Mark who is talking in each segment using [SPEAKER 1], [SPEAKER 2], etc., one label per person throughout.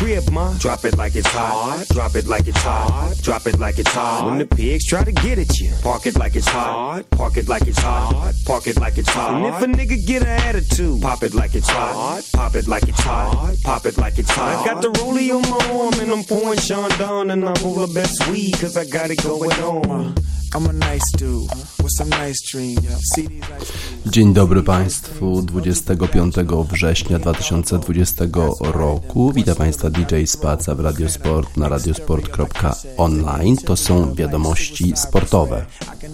[SPEAKER 1] the crib, ma, drop it like it's hot. Drop it like it's hot. Drop it like it's hot. When the pigs try to get at you, park it like it's hot. Park it like it's hot. Park it like it's hot. And if a nigga get an attitude, pop it like it's hot. Pop it like it's hot. Pop it like it's hot. I got the rollie on my arm and I'm pouring Sean down and I'm full of best weed cause I got it going on.
[SPEAKER 2] Dzień dobry Państwu 25 września 2020 roku. Witam Państwa DJ Spaca w Radiosport na radiosport.online. To są wiadomości sportowe.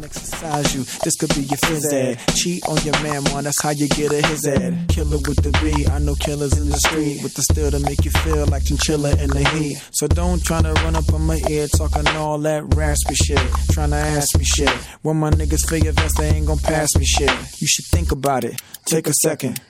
[SPEAKER 3] exercise you. This could be your phys ed. Cheat on your man, man. That's how you get a his ed. Killer with the B. I know killers in the street with the still to make you feel like chinchilla in the heat.
[SPEAKER 1] So don't try to run up on my ear talking all that raspy shit. Trying to ask me shit. When my niggas figure vest, they ain't gonna pass me shit. You should think about it. Take a second.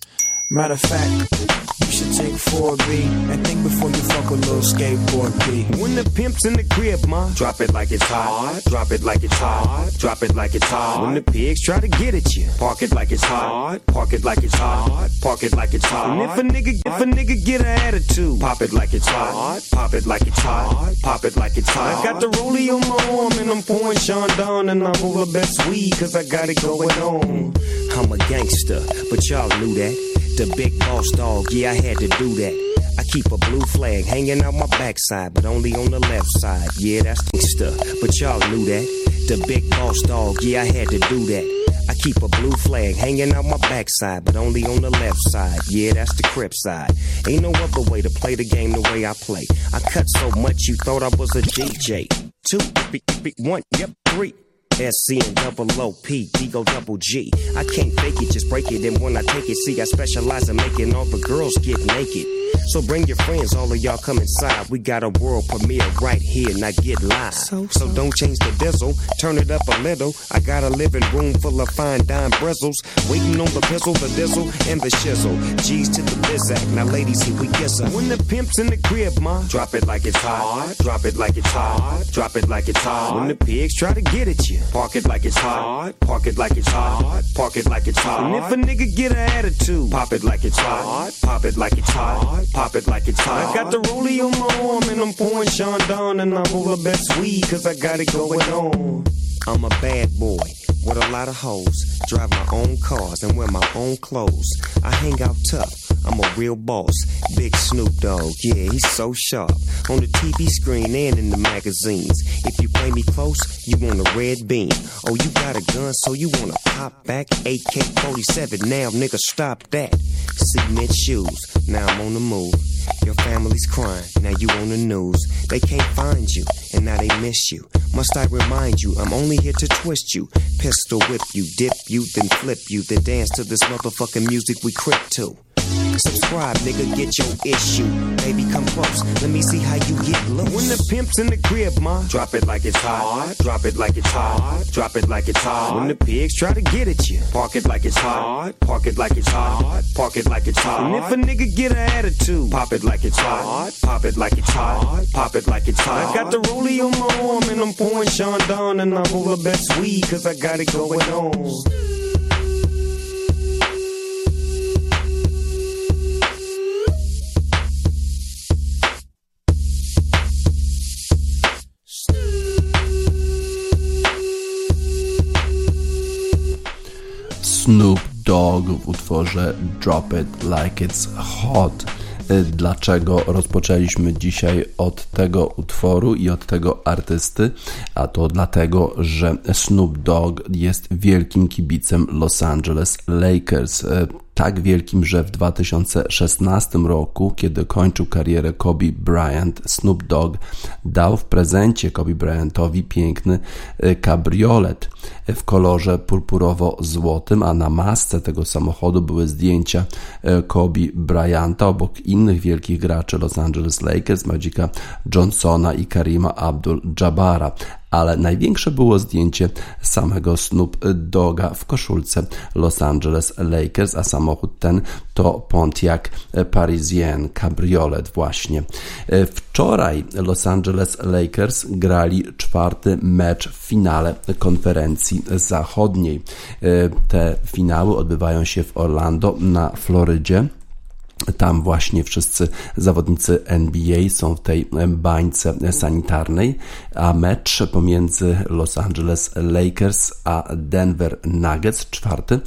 [SPEAKER 1] Matter of fact, you should take 4B and think before you fuck a little skateboard B. When the pimp's in the crib, ma, drop it like it's hot. Drop it like it's hot. Drop it like it's hot. When the pigs try to get at you, park it like it's hot. Park it like it's hot. Park it like it's hot. And if a nigga, if a nigga get an attitude, pop it like it's hot. Pop it like it's hot. Pop it like it's hot. I got the rollie on my arm and I'm pouring Sean down and I'm full of best weed cause I got it going on. I'm a gangster, but y'all knew that. The big boss dog, yeah, I had to do that. I keep a blue flag hanging out my backside, but only on the left side. Yeah, that's gangsta, but y'all knew that. The big boss dog, yeah, I had to do that. I keep a blue flag hanging out my backside, but only on the left side. Yeah, that's the crip side. Ain't no other way to play the game the way I play. I cut so much you thought I was a DJ. Two, one, yep, three. SC and double O P, D go double G. I can't fake it, just break it. And when I take it, see, I specialize in making all the girls get naked. So bring your friends, all of y'all come inside. We got a world premiere right here, now get live. So, so. so don't change the diesel, turn it up a little. I got a living room full of fine dime bristles. Waiting on the pistol, the diesel, and the shizzle. G's to the bizac, now ladies, here we kiss her. When the pimp's in the crib, ma, drop it like it's hot. Drop it like it's hot. Drop it like it's hot. When the pigs try to get at you, park it like it's hot. Park it like it's hot. Park it like it's hot. And if a nigga get an attitude, pop it like it's hot. Pop it like it's hot. Pop it like it's hot. I got the rollie on my arm and I'm pouring Sean down and I'm full of best weed cause I got it going on. I'm a bad boy with a lot of hoes. Drive my own cars and wear my own clothes. I hang out tough. I'm a real boss. Big Snoop Dogg, yeah, he's so sharp. On the TV screen and in the magazines. If you play me close, you want a red beam. Oh, you got a gun, so you wanna pop back? AK 47, now nigga, stop that. Cement shoes, now I'm on the move. Your family's crying, now you on the news. They can't find you, and now they miss you. Must I remind you, I'm only here to twist you. Pistol whip you, dip you, then flip you, then dance to this motherfucking music we crip to. Subscribe, nigga, get your issue. Baby, come close. Let me see how you get loose. When the pimp's in the crib, ma, drop it like it's hot. Drop it like it's hot. Drop it like it's hot. When the pigs try to get at you, park it like it's hot. Park it like it's hot. Park it like it's hot. And if a nigga get an attitude, pop it like it's hot. Pop it like it's hot. Pop it like it's hot. I got the rollie on my arm and I'm pouring Sean down and I'm of best weed cause I got it going on.
[SPEAKER 2] Snoop Dogg w utworze Drop It Like It's Hot. Y, dlaczego rozpoczęliśmy dzisiaj od tego utworu i od tego artysty? A to dlatego, że Snoop Dogg jest wielkim kibicem Los Angeles Lakers. Tak wielkim, że w 2016 roku, kiedy kończył karierę Kobe Bryant, Snoop Dogg dał w prezencie Kobe Bryantowi piękny kabriolet w kolorze purpurowo-złotym, a na masce tego samochodu były zdjęcia e, Kobe Bryanta. Obok innych wielkich graczy Los Angeles Lakers, Magica Johnsona i Karima Abdul-Jabara ale największe było zdjęcie samego Snoop Doga w koszulce Los Angeles Lakers, a samochód ten to Pontiac Parisien Cabriolet właśnie. Wczoraj Los Angeles Lakers grali czwarty mecz w finale konferencji zachodniej. Te finały odbywają się w Orlando na Florydzie tam właśnie wszyscy zawodnicy NBA są w tej bańce sanitarnej, a mecz pomiędzy Los Angeles Lakers a Denver Nuggets, czwarty,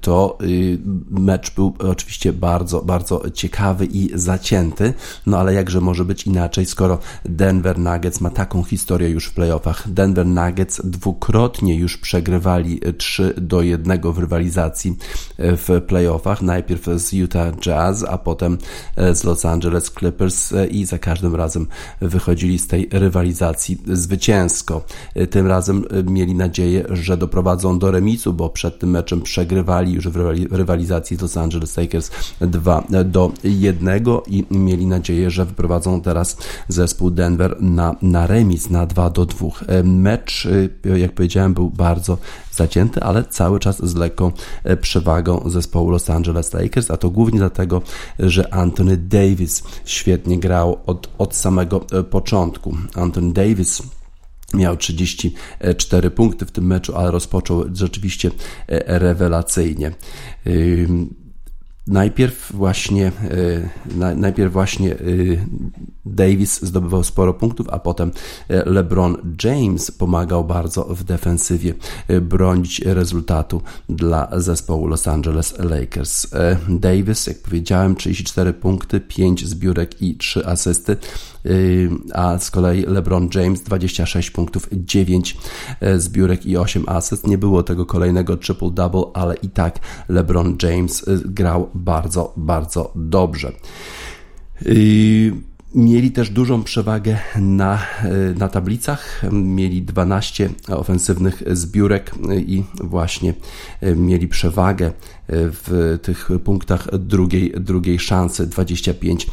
[SPEAKER 2] to y, mecz był oczywiście bardzo, bardzo ciekawy i zacięty, no ale jakże może być inaczej, skoro Denver Nuggets ma taką historię już w playoffach. Denver Nuggets dwukrotnie już przegrywali 3 do 1 w rywalizacji w playoffach, najpierw z Utah Jazz, A potem e, z Los Angeles Clippers e, i za każdym razem wychodzili z tej rywalizacji zwycięsko. E, tym razem mieli nadzieję, że doprowadzą do remisu, bo przed tym meczem przegrywali już w rywalizacji z Los Angeles Lakers 2 do 1 i mieli nadzieję, że wyprowadzą teraz zespół Denver na, na remis na 2 do 2. Mecz, jak powiedziałem, był bardzo zacięty, ale cały czas z lekką przewagą zespołu Los Angeles Lakers, a to głównie dlatego, że Anthony Davis świetnie grał od, od samego e, początku. Anthony Davis Miał 34 punkty w tym meczu, ale rozpoczął rzeczywiście e, rewelacyjnie. Najpierw właśnie, e, najpierw właśnie Davis zdobywał sporo punktów, a potem e, LeBron James pomagał bardzo w defensywie e, bronić rezultatu dla zespołu Los Angeles Lakers. E, Davis, jak powiedziałem, 34 punkty, 5 zbiórek i 3 asysty, a z kolei LeBron James 26 punktów, 9 zbiórek i 8 asyst. Nie było tego kolejnego triple-double, ale i tak LeBron James grał bardzo, bardzo dobrze. Mieli też dużą przewagę na, na tablicach. Mieli 12 ofensywnych zbiórek i właśnie mieli przewagę w tych punktach drugiej, drugiej szansy 25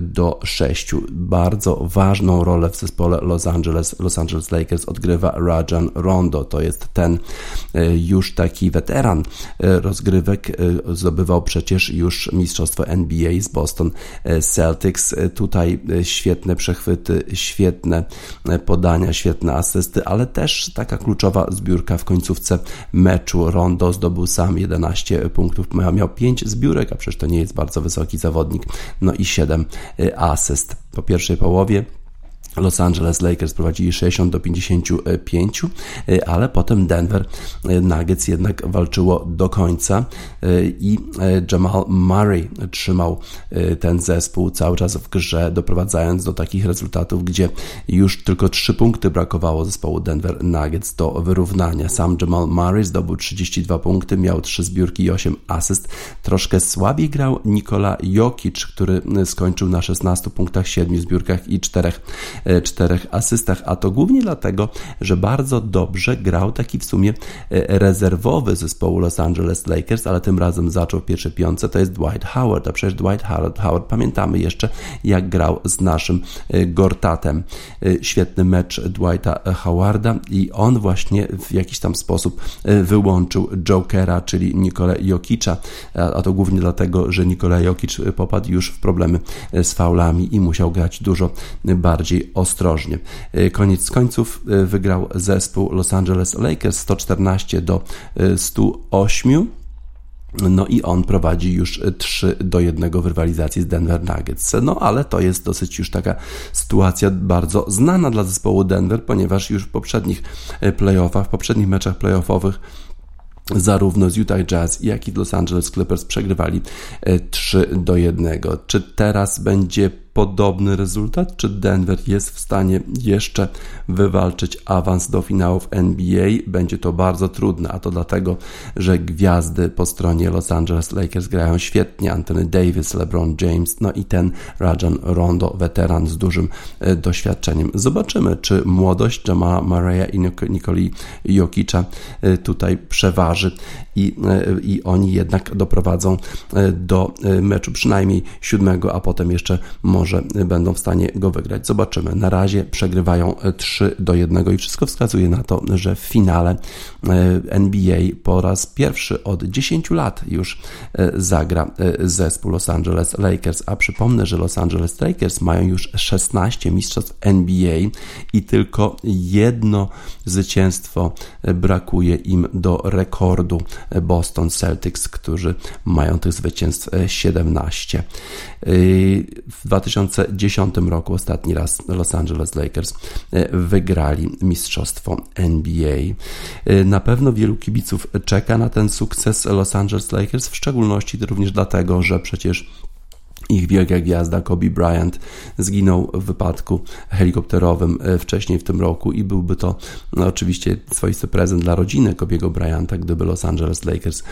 [SPEAKER 2] do 6. Bardzo ważną rolę w zespole Los Angeles, Los Angeles Lakers odgrywa Rajan Rondo. To jest ten już taki weteran rozgrywek. Zdobywał przecież już mistrzostwo NBA z Boston Celtics. Tutaj świetne przechwyty, świetne podania, świetne asysty, ale też taka kluczowa zbiórka w końcówce meczu. Rondo zdobył sam 11 punktów, miał 5 zbiórek, a przecież to nie jest bardzo wysoki zawodnik, no i 7 y, asyst po pierwszej połowie. Los Angeles Lakers prowadzili 60 do 55, y, ale potem Denver y, Nuggets jednak walczyło do końca y, i Jamal Murray trzymał ten zespół cały czas w grze, doprowadzając do takich rezultatów, gdzie już tylko 3 punkty brakowało zespołu Denver Nuggets do wyrównania. Sam Jamal Murray zdobył 32 punkty, miał 3 zbiórki i 8 asyst. Troszkę słabiej grał Nikola Jokic, który skończył na 16 punktach, 7 zbiórkach i 4 E, czterech asystach, a to głównie dlatego, że bardzo dobrze grał taki w sumie e, rezerwowy zespołu Los Angeles Lakers, ale tym razem zaczął w pierwszej piątce, to jest Dwight Howard, a przecież Dwight Howard, Howard pamiętamy jeszcze jak grał z naszym e, Gortatem. Świetny mecz Dwighta Howarda i on właśnie w jakiś tam sposób wyłączył Jokera, czyli Nikolę Jokicza, a to głównie dlatego, że Nikola Jokic popadł już w problemy z faulami i musiał grać dużo bardziej ostrożnie. E, koniec końców e, wygrał zespół Los Angeles Lakers 114 do 108. E, no i on prowadzi już 3 do 1 w rywalizacji z Denver Nuggets. No ale to jest dosyć już taka sytuacja bardzo znana dla zespołu Denver, ponieważ już w poprzednich playoffach, w poprzednich meczach playoffowych zarówno z Utah Jazz, jak i Los Angeles Clippers przegrywali 3 do 1. Czy teraz będzie podobny rezultat? Czy Denver jest w stanie jeszcze wywalczyć awans do finałów NBA? Będzie to bardzo trudne, a to dlatego, że gwiazdy po stronie Los Angeles Lakers grają świetnie. Anthony Davis, LeBron James, no i ten Rajan Rondo, weteran z dużym e, doświadczeniem. Zobaczymy, czy młodość Jamala Murray'a i Nikoli Jokicza e, tutaj przeważy i, e, i oni jednak doprowadzą do meczu przynajmniej siódmego, a potem jeszcze może może będą w stanie go wygrać. Zobaczymy. Na razie przegrywają 3 do 1 i wszystko wskazuje na to, że w finale NBA po raz pierwszy od 10 lat już zagra zespół Los Angeles Lakers. A przypomnę, że Los Angeles Lakers mają już 16 mistrzostw NBA i tylko jedno zwycięstwo brakuje im do rekordu Boston Celtics, którzy mają tych zwycięstw 17. W 2010 roku ostatni raz Los Angeles Lakers wygrali mistrzostwo NBA. Na pewno wielu kibiców czeka na ten sukces Los Angeles Lakers, w szczególności również dlatego, że przecież ich wielka gwiazda Kobe Bryant zginął w wypadku helikopterowym e, wcześniej w tym roku i byłby to no, oczywiście swoisty prezent dla rodziny Kobiego Bryanta, gdyby Los Angeles Lakers e,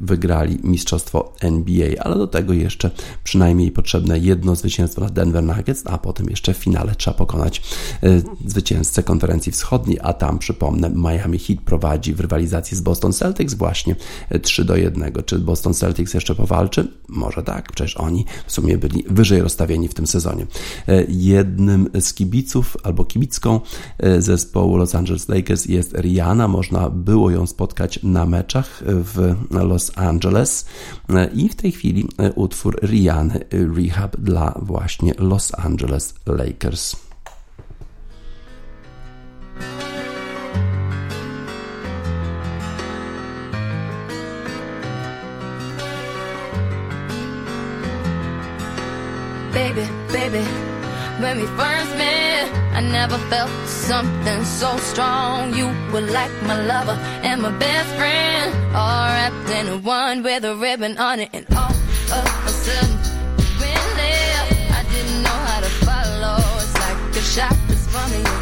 [SPEAKER 2] wygrali mistrzostwo NBA, ale do tego jeszcze przynajmniej potrzebne jedno zwycięstwo na Denver Nuggets, a potem jeszcze w finale trzeba pokonać e, zwycięzcę konferencji wschodniej, a tam przypomnę Miami Heat prowadzi w rywalizacji z Boston Celtics właśnie 3 do 1. Czy Boston Celtics jeszcze powalczy? Może tak, przecież oni w sumie byli wyżej rozstawieni w tym sezonie. E, jednym z kibiców albo kibicką e, zespołu Los Angeles Lakers jest Rihanna. Można było ją spotkać na meczach w Los Angeles e, i w tej chwili utwór Rihanny Rehab dla właśnie Los Angeles Lakers.
[SPEAKER 4] Never felt something so strong. You were like my lover and my best friend, all wrapped in one with a ribbon on it. And all of a sudden, we left. I didn't know how to follow. It's like a shot that's running around,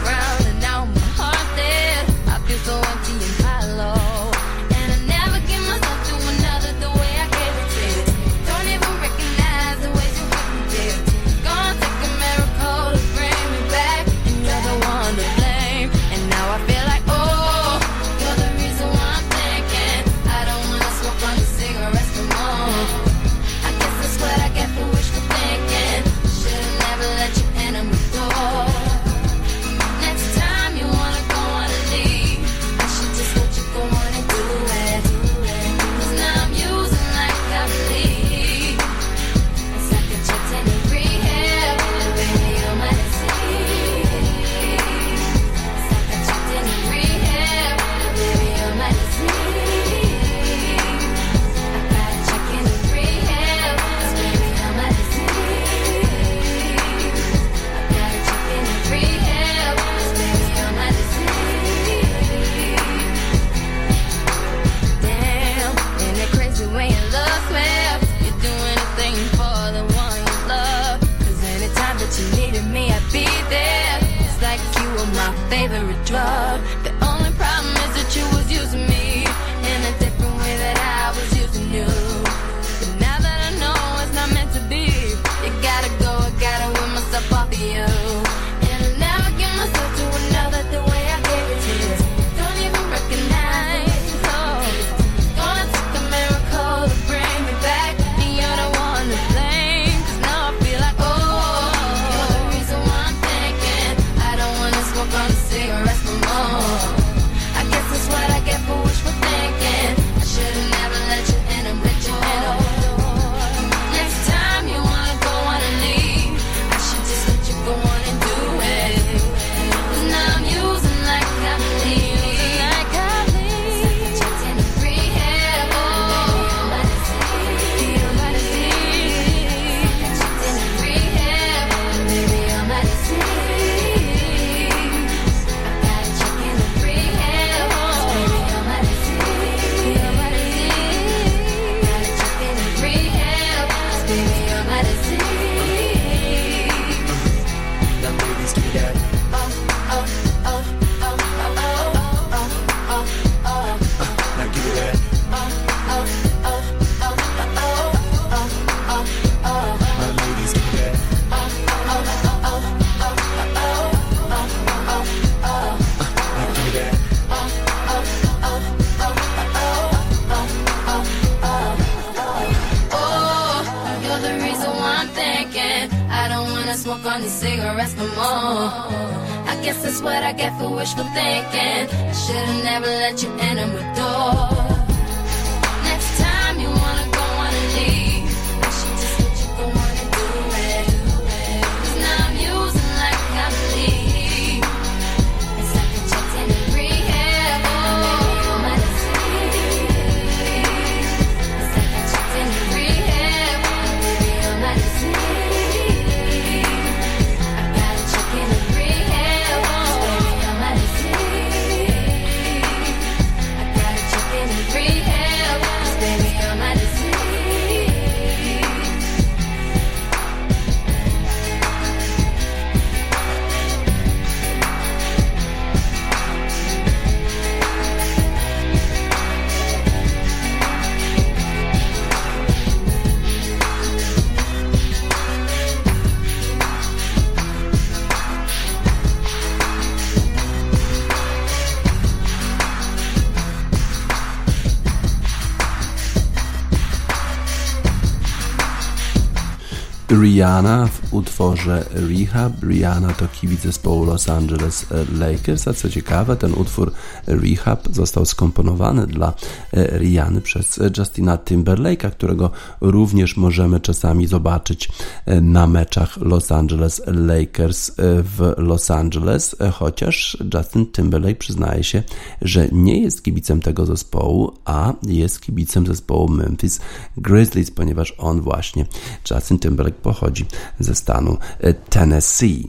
[SPEAKER 2] Rihanna w utworze Rehab. Rihanna to kibic zespołu Los Angeles Lakers, a co ciekawe, ten utwór Rehab został skomponowany dla e, Rihanny przez Justina Timberlake'a, którego również możemy czasami zobaczyć e, na meczach Los Angeles Lakers e, w Los Angeles, chociaż Justin Timberlake przyznaje się, że nie jest kibicem tego zespołu, a jest kibicem zespołu Memphis Grizzlies, ponieważ on właśnie, Justin Timberlake pochodzi ze stanu e, Tennessee.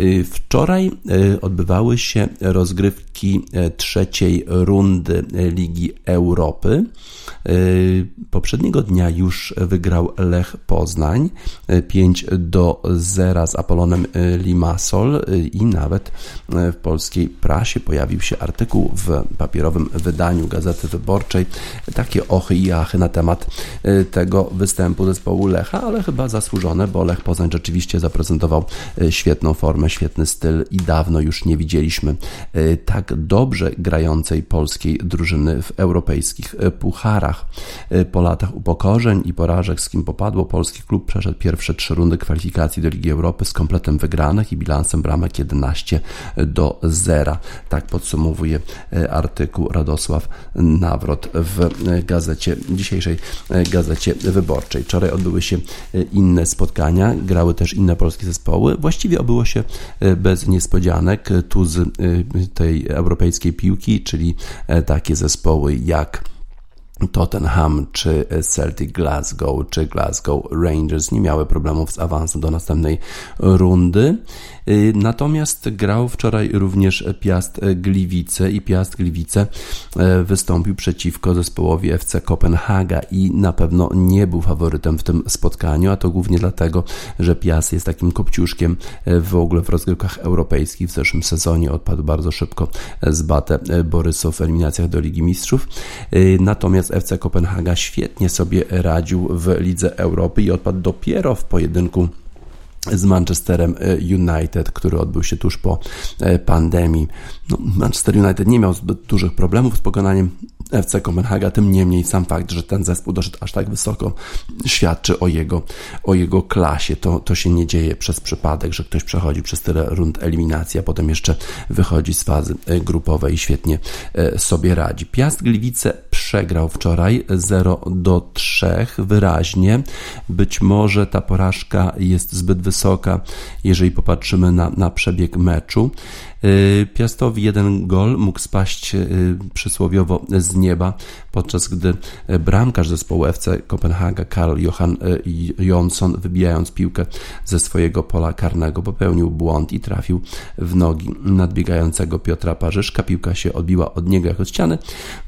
[SPEAKER 2] E, Wczoraj e, odbywały się rozgrywki trzeciej rundy Ligi Europy. Poprzedniego dnia już wygrał Lech Poznań 5 do 0 z Apolonem Limassol i nawet w polskiej prasie pojawił się artykuł w papierowym wydaniu Gazety Wyborczej. Takie ochy i achy na temat tego występu zespołu Lecha, ale chyba zasłużone, bo Lech Poznań rzeczywiście zaprezentował świetną formę, świetny styl i dawno już nie widzieliśmy tak dobrze grającej polskiej drużyny w europejskich pucharach. Po latach upokorzeń i porażek, z kim popadło, polski klub przeszedł pierwsze trzy rundy kwalifikacji do Ligi Europy z kompletem wygranych i bilansem bramek 11 do 0. Tak podsumowuje artykuł Radosław Nawrot w gazecie, dzisiejszej gazecie wyborczej. Wczoraj odbyły się inne spotkania, grały też inne polskie zespoły. Właściwie obyło się bez niespodzianek. Tu z tej europejskiej piłki, czyli takie zespoły jak Tottenham, czy Celtic Glasgow, czy Glasgow Rangers nie miały problemów z awansem do następnej rundy. Natomiast grał wczoraj również Piast Gliwice i Piast Gliwice wystąpił przeciwko zespołowi FC Kopenhaga i na pewno nie był faworytem w tym spotkaniu, a to głównie dlatego, że Piast jest takim kopciuszkiem w ogóle w rozgrywkach europejskich. W zeszłym sezonie odpadł bardzo szybko z Batę Borysow w eliminacjach do Ligi Mistrzów. Natomiast FC Kopenhaga świetnie sobie radził w Lidze Europy i odpadł dopiero w pojedynku z Manchesterem United, który odbył się tuż po pandemii. No, Manchester United nie miał zbyt dużych problemów z pokonaniem FC Kopenhaga, tym niemniej sam fakt, że ten zespół doszedł aż tak wysoko, świadczy o jego, o jego klasie. To, to się nie dzieje przez przypadek, że ktoś przechodzi przez tyle rund eliminacji, a potem jeszcze wychodzi z fazy grupowej i świetnie sobie radzi. Piast Gliwice przegrał wczoraj 0 do 3 wyraźnie. Być może ta porażka jest zbyt wysoka, jeżeli popatrzymy na, na przebieg meczu. Piastowi jeden gol mógł spaść przysłowiowo z nieba, podczas gdy bramkarz zespołu FC Kopenhaga Karl Johan Jonsson, wybijając piłkę ze swojego pola karnego, popełnił błąd i trafił w nogi nadbiegającego Piotra Parzyszka. Piłka się odbiła od niego jak od ściany,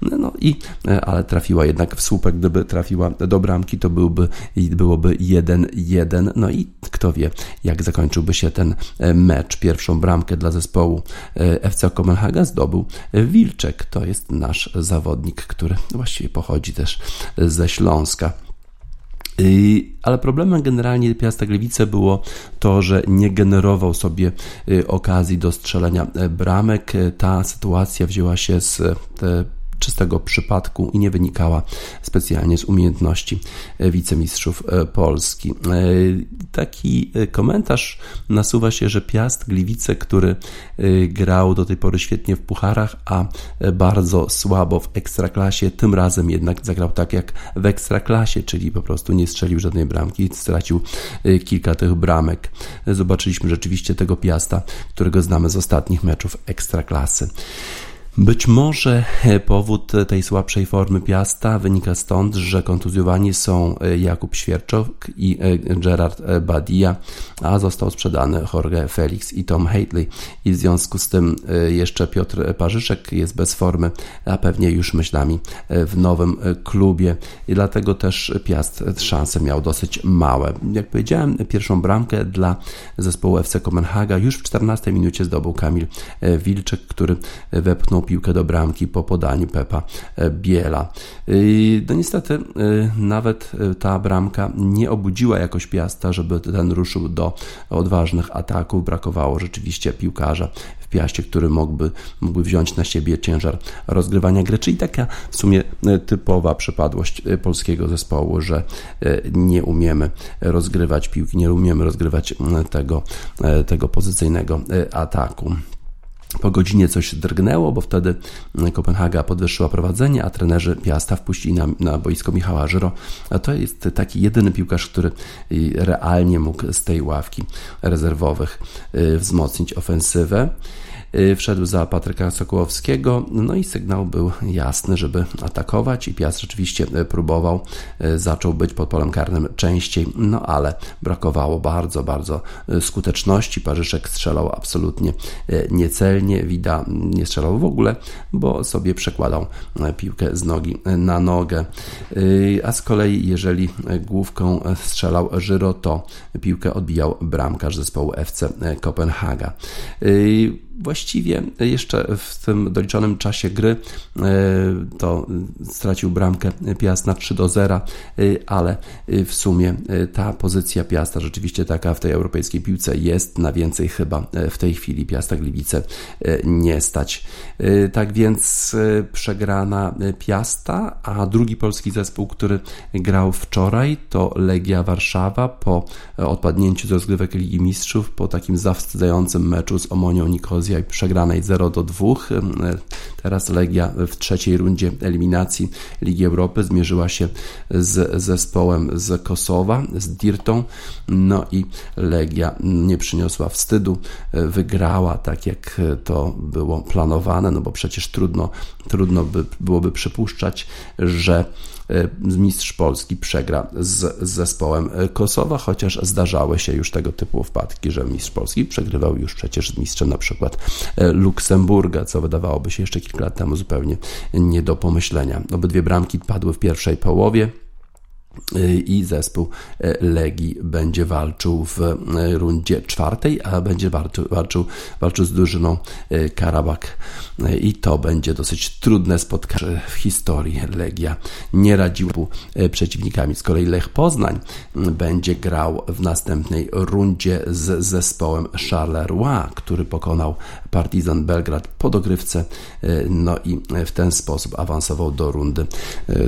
[SPEAKER 2] no i, ale trafiła jednak w słupek. Gdyby trafiła do bramki, to byłby, byłoby 1-1. No i kto wie, jak zakończyłby się ten mecz. Pierwszą bramkę dla zespołu FC Kopenhaga zdobył Wilczek. To jest nasz zawodnik, który właściwie pochodzi też ze Śląska. Ale problemem generalnie Piasta Gliwice było to, że nie generował sobie okazji do strzelenia bramek. Ta sytuacja wzięła się z czystego przypadku i nie wynikała specjalnie z umiejętności wicemistrzów Polski. Taki komentarz nasuwa się, że Piast Gliwice, który grał do tej pory świetnie w pucharach, a bardzo słabo w ekstraklasie, tym razem jednak zagrał tak jak w ekstraklasie, czyli po prostu nie strzelił żadnej bramki, stracił kilka tych bramek. Zobaczyliśmy rzeczywiście tego Piasta, którego znamy z ostatnich meczów ekstraklasy. Być może e, powód tej słabszej formy Piasta wynika stąd, że kontuzjowani są e, Jakub Świerczok i e, Gerard Badia, a został sprzedany Jorge Felix i Tom Hately i w związku z tym jeszcze Piotr Parzyszek jest bez formy, a pewnie już myślami w nowym klubie i dlatego też Piast szanse miał dosyć małe. Jak powiedziałem, pierwszą bramkę dla zespołu FC Kopenhaga już w 14 minucie zdobył Kamil Wilczek, który wepchnął piłkę do bramki po podaniu Pepa e, Biela. No niestety e, nawet e, ta bramka nie obudziła jakoś Piasta, żeby ten ruszył do odważnych ataków. Brakowało rzeczywiście piłkarza w Piaście, który mógłby, mógłby wziąć na siebie ciężar rozgrywania gry, czyli taka w sumie typowa przypadłość polskiego zespołu, że nie umiemy rozgrywać piłki, nie umiemy rozgrywać tego, tego pozycyjnego ataku. Po godzinie coś drgnęło, bo wtedy Kopenhaga podwyższyła prowadzenie, a trenerzy Piasta wpuścili na, na boisko Michała Żyro. A to jest taki jedyny piłkarz, który realnie mógł z tej ławki rezerwowych y, wzmocnić ofensywę. Y, wszedł za Patryka Sokołowskiego, no i sygnał był jasny, żeby atakować. I Piast rzeczywiście y, próbował, y, zaczął być pod polem karnym częściej, no ale brakowało bardzo, bardzo skuteczności. Parzyszek strzelał absolutnie niecelnie, Wida nie strzelał w ogóle, bo sobie przekładał piłkę z nogi na nogę. A z kolei, jeżeli główką strzelał Żyro, to piłkę odbijał bramkarz zespołu FC Kopenhaga właściwie jeszcze w tym doliczonym czasie gry e, to stracił bramkę Piast na 3 do 0, e, ale w sumie e, ta pozycja Piasta rzeczywiście taka w tej europejskiej piłce jest na więcej chyba w tej chwili Piasta Gliwice nie stać. Tak więc przegrana Piasta, a drugi polski zespół, który grał wczoraj to Legia Warszawa po odpadnięciu z rozgrywek Ligi Mistrzów, po takim zawstydzającym meczu z Omonią Nikozją i przegranej 0 do 2. Teraz Legia w trzeciej rundzie eliminacji Ligi Europy zmierzyła się z zespołem z Kosowa, z Dirtą. No i Legia nie przyniosła wstydu, wygrała tak jak to było planowane, no bo przecież trudno, trudno by byłoby przypuszczać, że E, mistrz Polski przegra z zespołem Kosowa, chociaż zdarzały się już tego typu wpadki, że mistrz Polski przegrywał już przecież z mistrzem na przykład e, Luksemburga, co wydawałoby się jeszcze kilka lat temu zupełnie nie do pomyślenia. Obydwie bramki padły w pierwszej połowie i zespół e, Legii będzie walczył w e, rundzie czwartej, a będzie walczył, walczył, z drużyną e, Karabak i to będzie dosyć trudne spotkanie w historii. Legia nie radziła przeciwnikami. Z kolei Lech Poznań będzie grał w następnej rundzie z zespołem Charleroi, który pokonał Partizan Belgrad po dogrywce, no i w ten sposób awansował do rundy,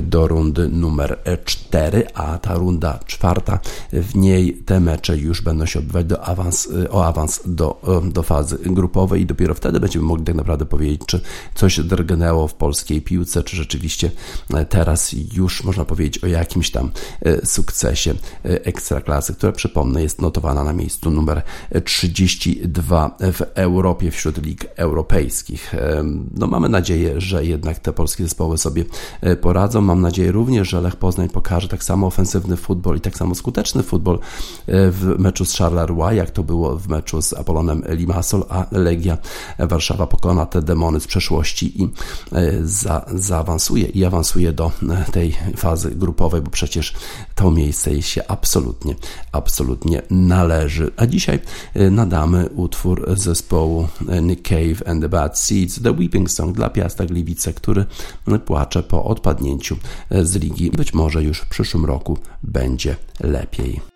[SPEAKER 2] do rundy numer 4 a ta runda czwarta, w niej te mecze już będą się odbywać do awans, o awans do, do fazy grupowej i dopiero wtedy będziemy mogli tak naprawdę powiedzieć, czy coś drgnęło w polskiej piłce, czy rzeczywiście teraz już można powiedzieć o jakimś tam e, sukcesie e, ekstraklasy, która przypomnę jest notowana na miejscu numer 32 w Europie wśród lig europejskich. E, no mamy nadzieję, że jednak te polskie zespoły sobie poradzą. Mam nadzieję również, że Lech Poznań pokaże tak samo ofensywny futbol i tak samo skuteczny futbol e, w meczu z Charleroi, jak to było w meczu z Apolonem Limassol, a Legia Warszawa pokona te demony z przeszłości i e, za, zaawansuje i awansuje do e, tej fazy grupowej, bo przecież to miejsce jej się absolutnie, absolutnie należy. A dzisiaj nadamy utwór zespołu Nick Cave and the Bad Seeds, The Weeping Song dla Piasta Gliwice, który płacze po odpadnięciu z ligi. Być może już w przyszłym roku będzie lepiej.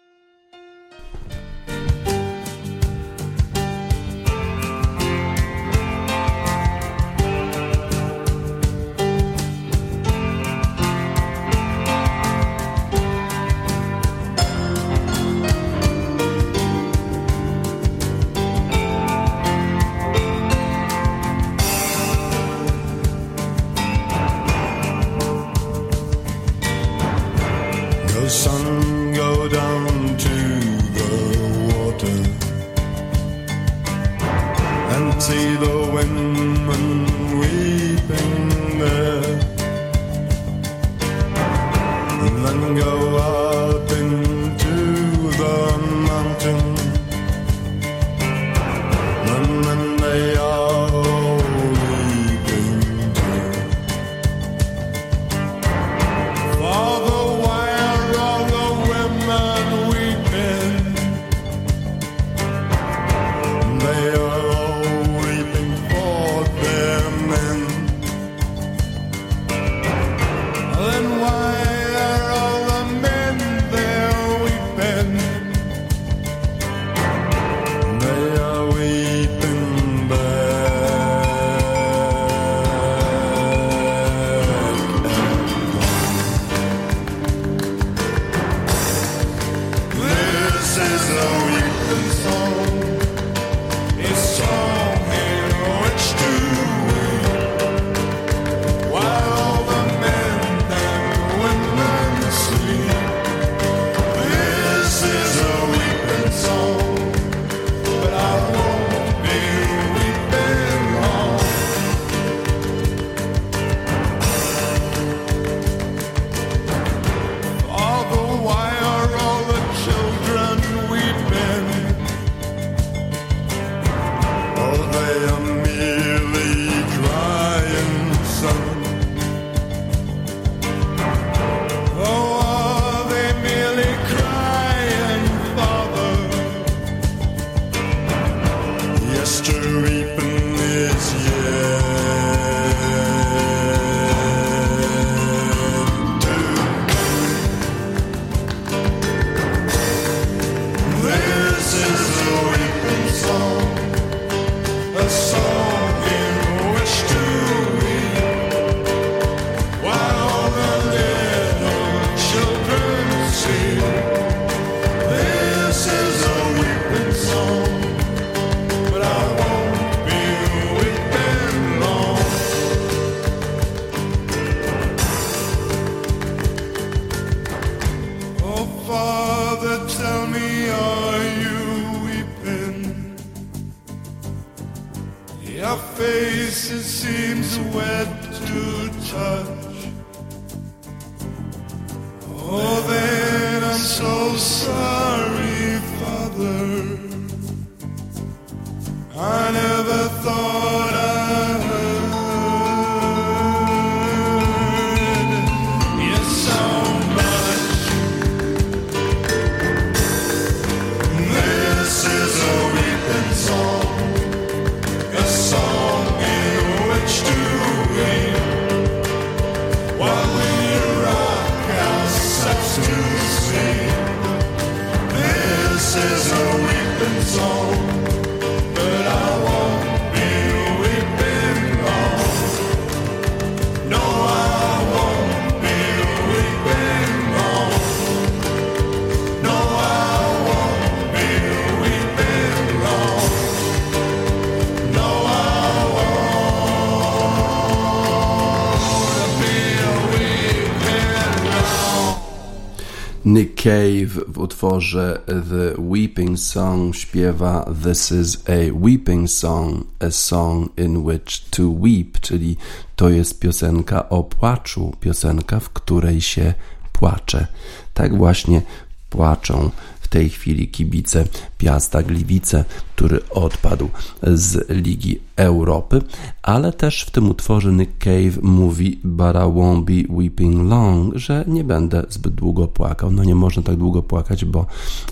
[SPEAKER 2] Nick Cave w utworze The Weeping Song śpiewa This is a weeping song, a song in which to weep, czyli to jest piosenka o płaczu, piosenka, w której się płacze. Tak właśnie płaczą tej chwili kibice Piasta Gliwice, który odpadł z Ligi Europy, ale też w tym utworze Nick Cave mówi I won't be weeping long, że nie będę zbyt długo płakał. No nie można tak długo płakać, bo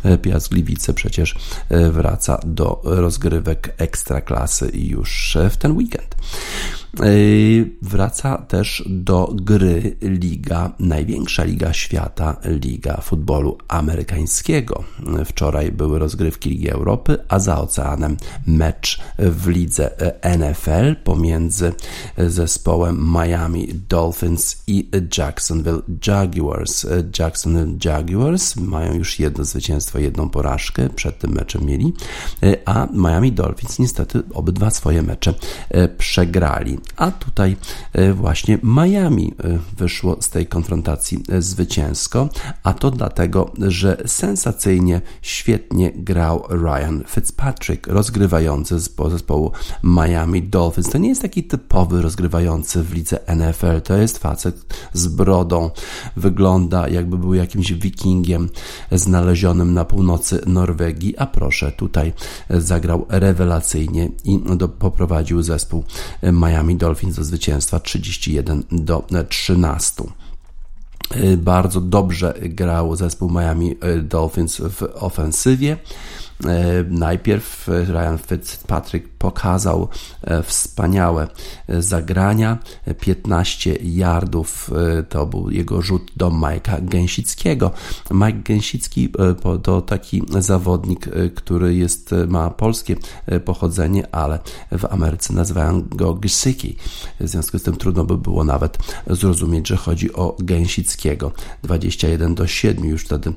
[SPEAKER 2] e, Piast Gliwice przecież e, wraca do rozgrywek ekstraklasy już w ten weekend. E, Wraca też do gry liga, największa liga świata, liga futbolu amerykańskiego. Wczoraj były rozgrywki Ligi Europy, a za oceanem mecz w lidze NFL pomiędzy zespołem Miami Dolphins i Jacksonville Jaguars. Jacksonville Jaguars mają już jedno zwycięstwo, jedną porażkę, przed tym meczem mieli, a Miami Dolphins niestety obydwa swoje mecze przegrali. A tutaj właśnie Miami wyszło z tej konfrontacji zwycięsko, a to dlatego, że sensacyjnie, świetnie grał Ryan Fitzpatrick, rozgrywający z zespołu Miami Dolphins. To nie jest taki typowy rozgrywający w lidze NFL, to jest facet z brodą, wygląda jakby był jakimś wikingiem znalezionym na północy Norwegii, a proszę, tutaj zagrał rewelacyjnie i poprowadził zespół Miami Dolphins do zwycięstwa 31 do 13. Bardzo dobrze grał zespół Miami Dolphins w ofensywie. E, najpierw Ryan Fitzpatrick pokazał e, wspaniałe e, zagrania. 15 yardów to był jego rzut do Majka Gęsickiego. Mike Gęsicki to taki zawodnik, który jest, ma polskie pochodzenie, ale w Ameryce nazywają go Gsyki. W związku z tym trudno by było nawet zrozumieć, że chodzi o Gęsickiego. 21 do 7 już wtedy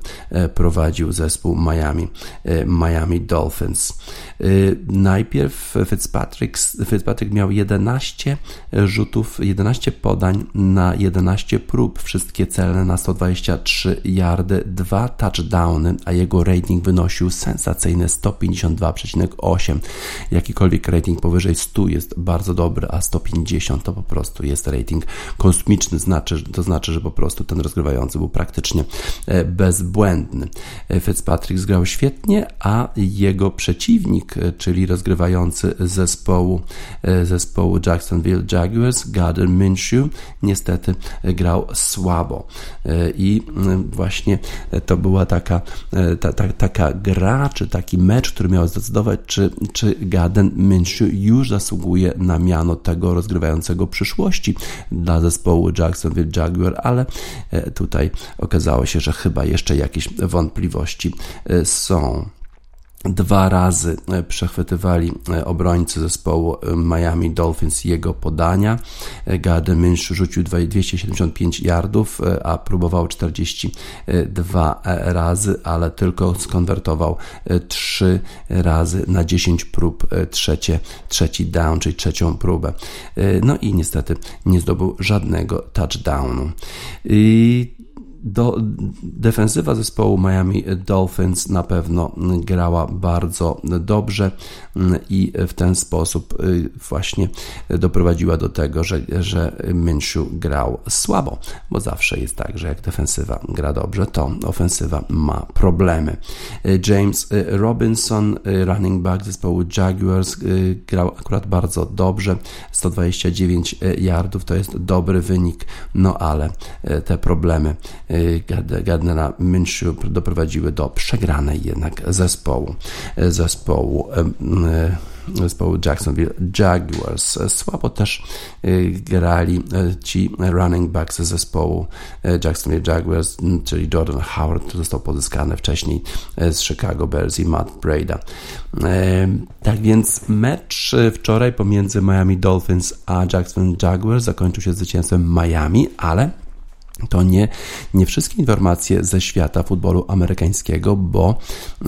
[SPEAKER 2] prowadził zespół Miami. Miami Dolphins. Najpierw Fitzpatrick, Fitzpatrick miał 11 rzutów, 11 podań na 11 prób, wszystkie celne na 123 yardy, dwa touchdowny, a jego rating wynosił sensacyjne 152,8. Jakikolwiek rating powyżej 100 jest bardzo dobry, a 150 to po prostu jest rating kosmiczny, znaczy, to znaczy, że po prostu ten rozgrywający był praktycznie e, bezbłędny. E, Fitzpatrick zgrał świetnie, a jego przeciwnik, e, czyli rozgrywający zespołu, e, zespołu Jacksonville Jaguars, Gardner Minshew, niestety grał słabo. E, I właśnie to była taka, ta, ta, taka gra, czy taki mecz, który miał zdecydować, czy, czy Gardner Minshew już zasługuje na miano tego rozgrywającego przyszłości dla zespołu Jacksonville Jaguar, ale tutaj okazało się, że chyba jeszcze jakieś wątpliwości są. Dwa razy e, przechwytywali e, obrońcy zespołu e, Miami Dolphins jego podania. Gardner Minshew rzucił 275 yardów, a próbował 42 razy, ale tylko skonwertował 3 razy na 10 prób trzecie, trzeci down, czyli trzecią próbę. No i niestety nie zdobył żadnego touchdownu. I do, defensywa zespołu Miami Dolphins na pewno grała bardzo dobrze i w ten sposób y, właśnie doprowadziła do tego, że, że Minshew grał słabo, bo zawsze jest tak, że jak defensywa gra dobrze, to ofensywa ma problemy. James Robinson, running back zespołu Jaguars, y, grał akurat bardzo dobrze, 129 yardów to jest dobry wynik, no ale y, te problemy Gardnera Minshew doprowadziły do przegranej jednak zespołu, zespołu zespołu Jacksonville Jaguars. Słabo też grali ci running backs zespołu Jacksonville Jaguars, czyli Jordan Howard, który został pozyskany wcześniej z Chicago Bears i Matt Breda. Tak więc mecz wczoraj pomiędzy Miami Dolphins a Jacksonville Jaguars zakończył się zwycięstwem Miami, ale to nie, nie wszystkie informacje ze świata futbolu amerykańskiego, bo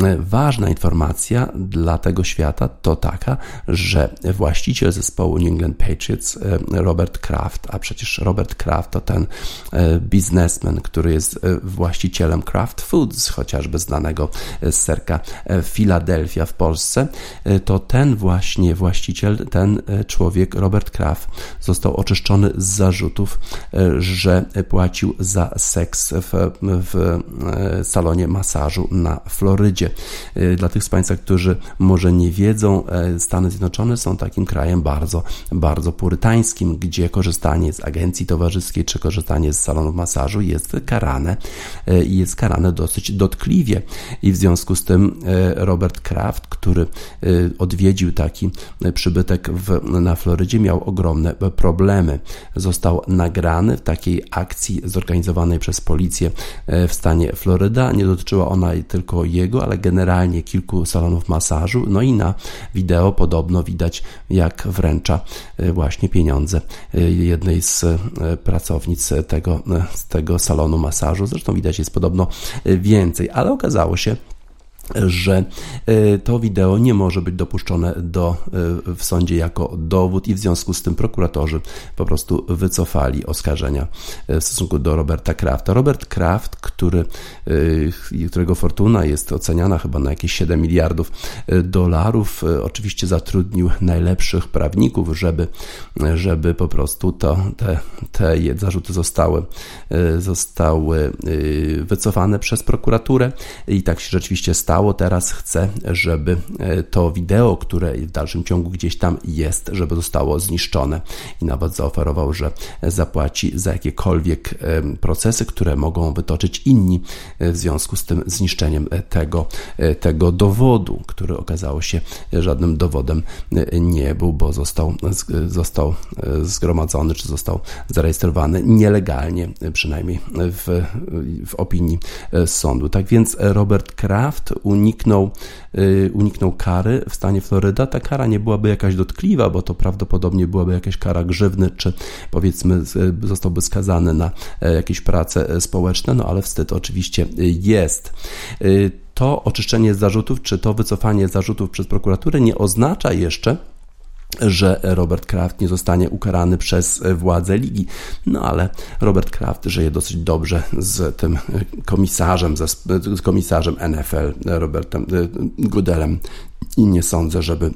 [SPEAKER 2] e, ważna informacja dla tego świata to taka, że właściciel zespołu New England Patriots, e, Robert Kraft, a przecież Robert Kraft to ten e, biznesmen, który jest właścicielem Kraft Foods, chociażby znanego z serka Philadelphia w Polsce, to ten właśnie właściciel, ten człowiek, Robert Kraft, został oczyszczony z zarzutów, że płacił płacił za seks w, w e, salonie masażu na Florydzie. E, dla tych z Państwa, którzy może nie wiedzą, e, Stany Zjednoczone są takim krajem bardzo, bardzo purytańskim, gdzie korzystanie z agencji towarzyskiej czy korzystanie z salonów masażu jest karane i jest karane dosyć dotkliwie. I w związku z tym Robert Kraft, który odwiedził taki przybytek w, na Florydzie, miał ogromne problemy. Został nagrany w takiej akcji zorganizowanej przez policję e, w stanie Floryda. Nie dotyczyła ona tylko jego, ale generalnie kilku salonów masażu. No i na wideo podobno widać, jak wręcza e, właśnie pieniądze e, jednej z pracownic tego, tego salonu masażu. Zresztą widać jest podobno więcej, ale okazało się, że e, to wideo nie może być dopuszczone do, e, w sądzie jako dowód i w związku z tym prokuratorzy po prostu wycofali oskarżenia e, w stosunku do Roberta Krafta. Robert Kraft, który, którego fortuna jest oceniana chyba na jakieś 7 miliardów dolarów, oczywiście zatrudnił najlepszych prawników, żeby, żeby po prostu to, te, te zarzuty zostały, zostały wycofane przez prokuraturę i tak się rzeczywiście stało Teraz chcę, żeby e, to wideo, które w dalszym ciągu gdzieś tam jest, żeby zostało zniszczone i nawet zaoferował, że zapłaci za jakiekolwiek procesy, które mogą wytoczyć inni e, w związku z tym zniszczeniem e, tego, tego dowodu, który okazało się żadnym dowodem nie był, bo został, został zgromadzony, czy został zarejestrowany nielegalnie, przynajmniej w, w opinii sądu. Tak więc Robert Kraft uniknął, y, uniknął kary w stanie Floryda. Ta kara nie byłaby jakaś dotkliwa, bo to prawdopodobnie byłaby jakaś kara grzywny, czy powiedzmy zostałby skazany na e, jakieś prace społeczne, no ale wstyd oczywiście jest y, to oczyszczenie zarzutów, czy to wycofanie zarzutów przez prokuraturę nie oznacza jeszcze, że Robert Kraft nie zostanie ukarany przez władze ligi. No ale Robert Kraft żyje dosyć dobrze z tym komisarzem, z komisarzem NFL, Robertem Goodelem i nie sądzę, żeby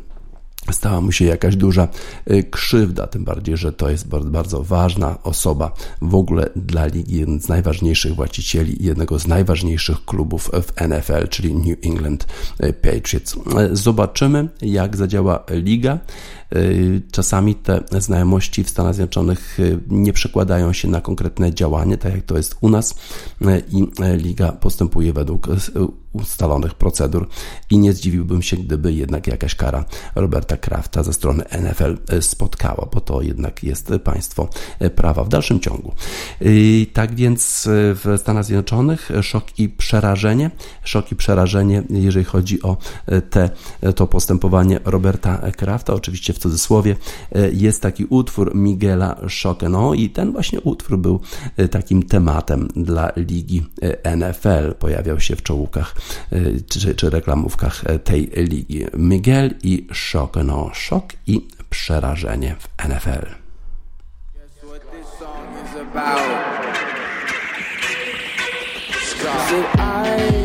[SPEAKER 2] stała mu się jakaś duża y, krzywda, tym bardziej, że to jest bardzo, ważna osoba w ogóle dla ligi, jeden z najważniejszych właścicieli jednego z najważniejszych klubów w NFL, czyli New England y, Patriots. Y, zobaczymy, jak zadziała liga. Czasami te znajomości w Stanach Zjednoczonych nie przekładają się na konkretne działanie, tak jak to jest u nas, i liga postępuje według ustalonych procedur i nie zdziwiłbym się, gdyby jednak jakaś kara Roberta Krafta ze strony NFL spotkała, bo to jednak jest państwo prawa w dalszym ciągu. Tak więc w Stanach Zjednoczonych szok i przerażenie, szok i przerażenie, jeżeli chodzi o te, to postępowanie Roberta Krafta, oczywiście w cudzysłowie, jest taki utwór Miguela Schokeno i ten właśnie utwór był takim tematem dla ligi NFL. Pojawiał się w czołówkach czy, czy reklamówkach tej ligi. Miguel i szok, no szok i przerażenie w NFL. I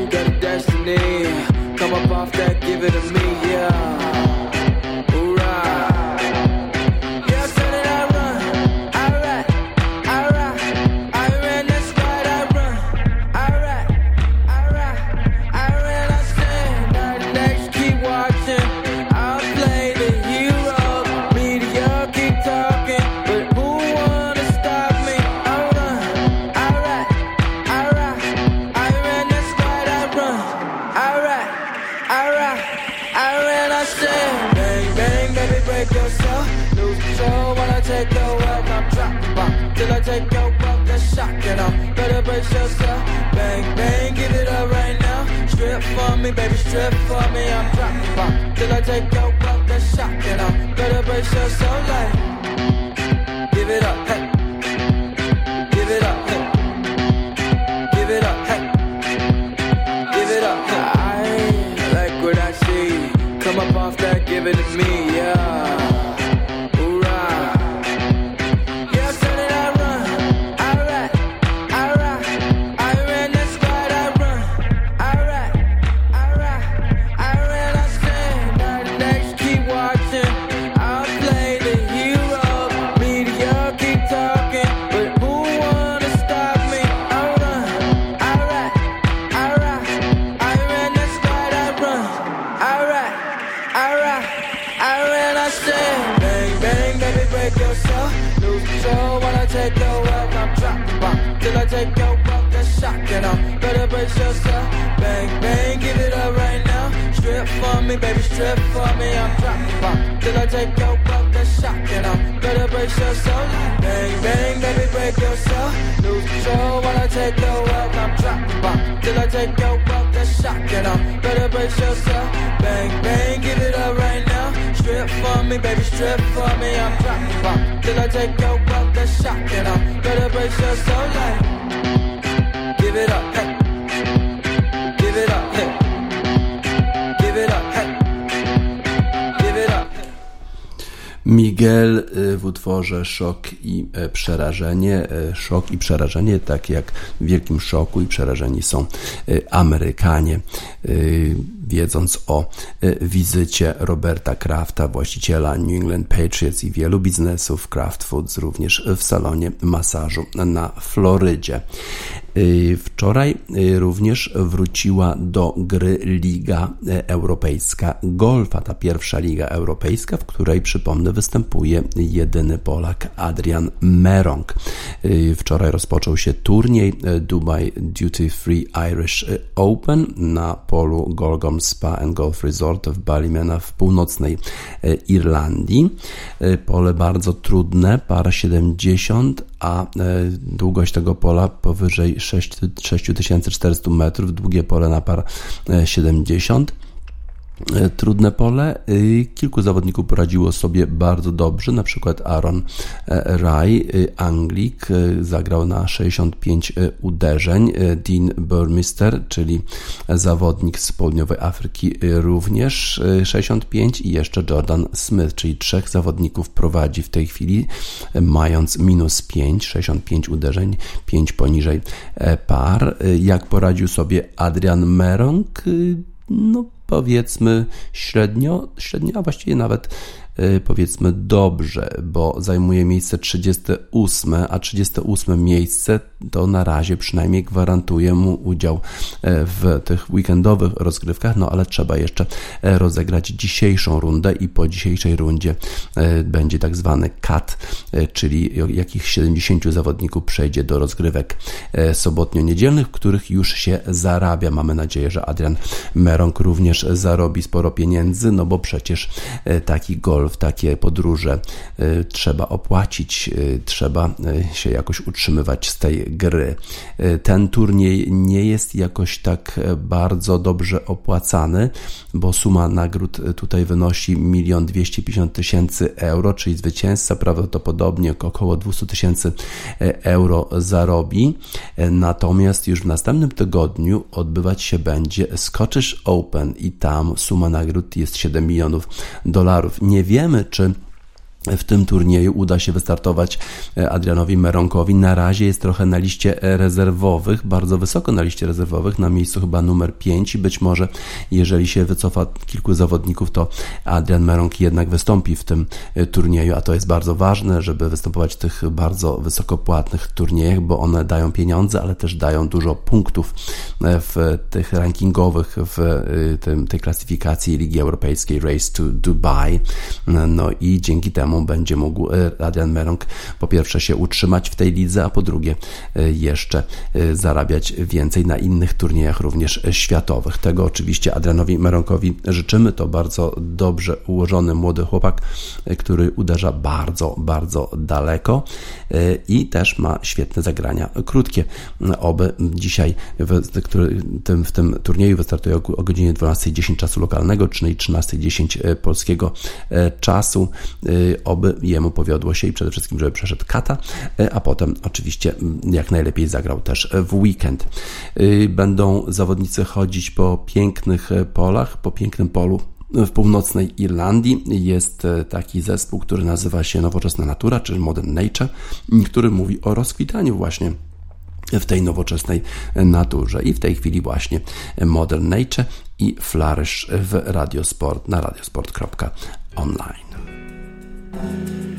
[SPEAKER 2] me, baby, strip for me. I'm dropping bomb till I take your wealth and shock, you know. Better brace yourself like, give it up, hey. Give it up, hey. Give it up, hey. Give it up, hey. I like what I see. Come up off that, give it to me, yeah. Strip for me. I'm dropping bomb till I take your buck a shot, you know. Better brace yourself, bang bang, baby, break yourself. Lose control while I take your wealth. I'm dropping bomb till I take your buck a shot, you know. Better brace yourself, bang bang, give it up right now. Strip for me, baby, strip for me. I'm dropping bomb till I take your buck a shot, you know. Better brace yourself, like. Give it up, hey. Miguel y, w utworze Szok i e, Przerażenie. E, szok i przerażenie, tak jak w Wielkim Szoku i Przerażeni są e, Amerykanie. Wiedząc o wizycie Roberta Krafta, właściciela New England Patriots i wielu biznesów Kraft Foods również w salonie masażu na Florydzie. Y, wczoraj y, również wróciła do gry Liga Europejska Golfa, ta pierwsza Liga Europejska, w której przypomnę występuje jedyny Polak Adrian Merong. Y, wczoraj rozpoczął się turniej Dubai Duty Free Irish Open na polu Golgom Spa and Golf Resort w Ballymena w północnej Irlandii. Pole bardzo trudne, para 70, a długość tego pola powyżej 6400 metrów, długie pole na par 70. E, trudne pole. Kilku zawodników poradziło sobie bardzo dobrze, na przykład Aaron e, Rai, e, Anglik, zagrał na 65 uderzeń. Dean Burmister, czyli zawodnik z południowej Afryki, również 65 i jeszcze Jordan Smith, czyli trzech zawodników prowadzi w tej chwili, mając minus 5, 65 uderzeń, 5 poniżej par. Jak poradził sobie Adrian Merong? No, powiedzmy średnio, średnio, a właściwie nawet powiedzmy dobrze, bo zajmuje miejsce 38, a 38 miejsce to na razie przynajmniej gwarantuje mu udział y, w tych weekendowych rozgrywkach, no ale trzeba jeszcze y, rozegrać dzisiejszą rundę i po dzisiejszej rundzie będzie tak zwany cut, czyli jakich 70 zawodników przejdzie do rozgrywek sobotnio-niedzielnych, w których już się zarabia. Mamy nadzieję, że Adrian Merong również zarobi sporo pieniędzy, no bo przecież taki gol golf, takie podróże y, trzeba opłacić, y, trzeba y, się jakoś utrzymywać z tej gry. Ten turniej nie jest jakoś tak bardzo dobrze opłacany, bo suma nagród tutaj wynosi 1 250 tysięcy euro, czyli zwycięzca prawdopodobnie około 200 tysięcy euro zarobi. Natomiast już w następnym tygodniu odbywać się będzie Scottish Open i tam suma nagród jest 7 milionów dolarów. Nie wiemy, czy w tym turnieju uda się wystartować e, Adrianowi Meronkowi. Na razie jest trochę na liście e, rezerwowych, bardzo wysoko na liście rezerwowych, na miejscu chyba numer 5 i być może jeżeli się wycofa kilku zawodników, to Adrian Meronk jednak wystąpi w tym e, turnieju, a to jest bardzo ważne, żeby występować w tych bardzo wysokopłatnych turniejach, bo one dają pieniądze, ale też dają dużo punktów w tych rankingowych, w tym, tej klasyfikacji Ligi Europejskiej Race to Dubai. No i dzięki temu będzie mógł e, Adrian Merong po pierwsze się utrzymać w tej lidze, a po drugie e, jeszcze e, zarabiać więcej na innych turniejach również światowych. Tego oczywiście Adrianowi Meronkowi życzymy. To bardzo dobrze ułożony młody chłopak, który uderza bardzo, bardzo daleko i też ma świetne zagrania krótkie. Oby dzisiaj w, tym, w tym turnieju wystartuje o godzinie 12.10 czasu lokalnego, czyli 13.10 polskiego czasu oby jemu powiodło się i przede wszystkim, żeby przeszedł kata, e, a potem oczywiście jak najlepiej zagrał też w weekend. E, będą zawodnicy chodzić po pięknych e, polach, po pięknym polu w północnej Irlandii jest taki zespół, który nazywa się Nowoczesna Natura, czyli Modern Nature, który mówi o rozkwitaniu właśnie w tej nowoczesnej naturze. I w tej chwili właśnie Modern Nature i Flourish w Radiosport na radiosport.online. zespół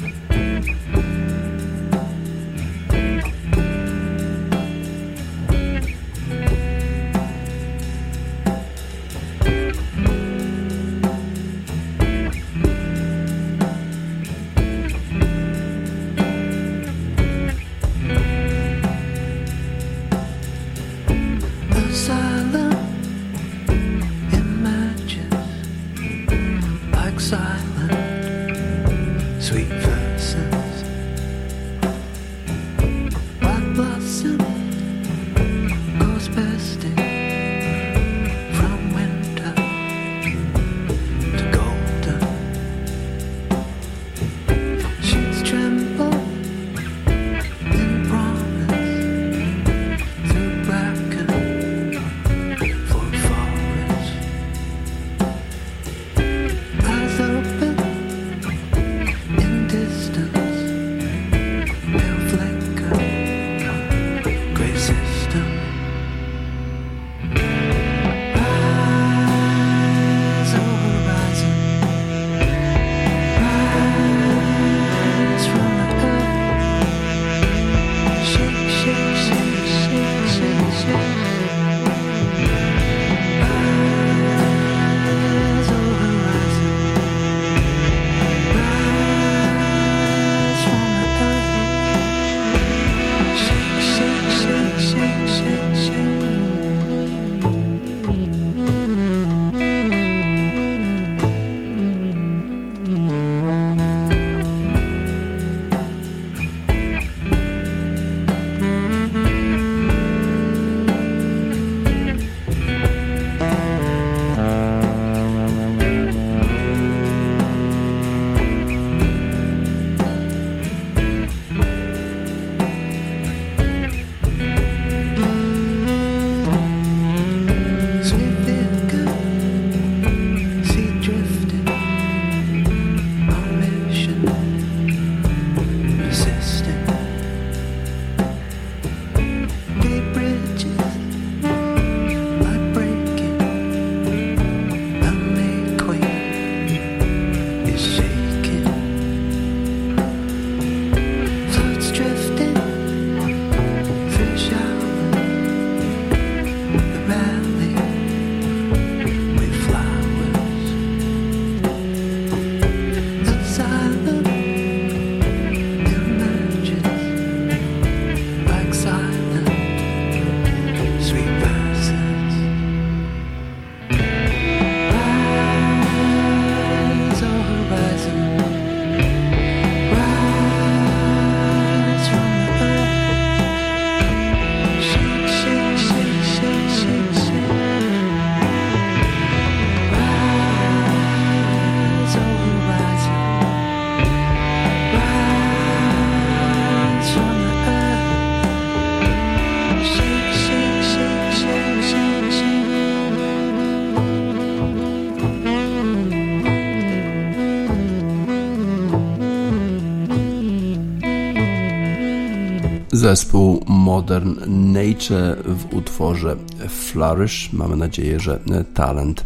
[SPEAKER 2] Modern Nature w utworze Flourish. Mamy nadzieję, że talent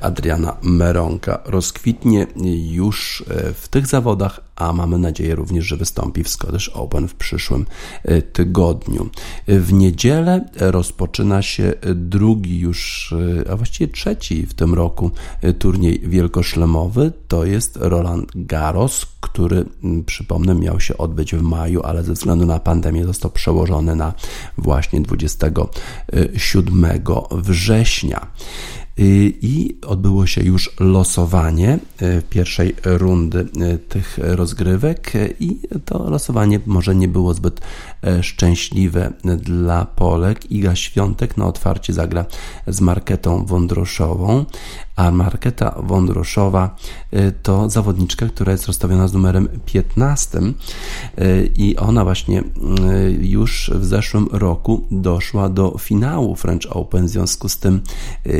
[SPEAKER 2] Adriana Meronka rozkwitnie już w tych zawodach, a mamy nadzieję również, że wystąpi w Scottish Open w przyszłym tygodniu. W niedzielę rozpoczyna się drugi już, a właściwie trzeci w tym roku turniej wielkoszlemowy. To jest Roland Garros, który przypomnę miał się odbyć w maju, ale ze względu na pandemię został przełożony na właśnie 27 września. Y, i odbyło się już losowanie y, pierwszej rundy y, tych rozgrywek i to losowanie może nie było zbyt szczęśliwe dla Polek. Iga Świątek na otwarcie zagra z Marketą Wądroszową, a Marketa Wądroszowa to zawodniczka, która jest rozstawiona z numerem 15 i ona właśnie już w zeszłym roku doszła do finału French Open, w związku z tym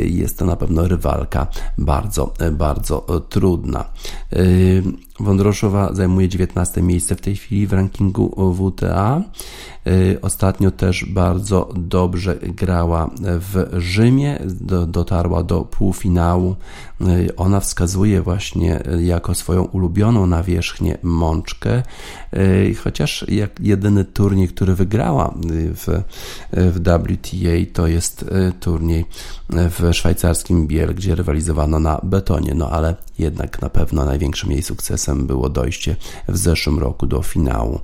[SPEAKER 2] jest to na pewno rywalka bardzo, bardzo trudna. Wądroszowa zajmuje 19 miejsce w tej chwili w rankingu WTA. Y, ostatnio też bardzo dobrze grała w Rzymie, dotarła do półfinału. Y, ona wskazuje właśnie jako swoją ulubioną nawierzchnię mączkę, y, chociaż jak jedyny turniej, który wygrała w, w WTA, to jest turniej w szwajcarskim Biel, gdzie rywalizowano na betonie, no ale jednak na pewno największym jej sukcesem było dojście w zeszłym roku do finału